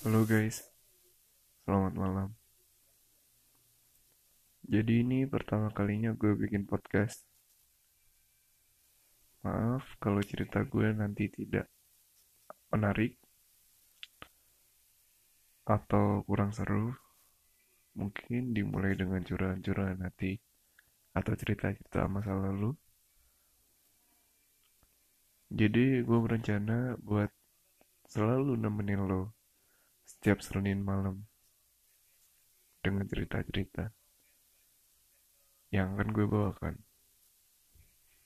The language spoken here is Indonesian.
Halo guys, selamat malam. Jadi ini pertama kalinya gue bikin podcast. Maaf kalau cerita gue nanti tidak menarik atau kurang seru. Mungkin dimulai dengan curahan-curahan hati atau cerita-cerita masa lalu. Jadi gue berencana buat selalu nemenin lo setiap Senin malam dengan cerita-cerita yang akan gue bawakan.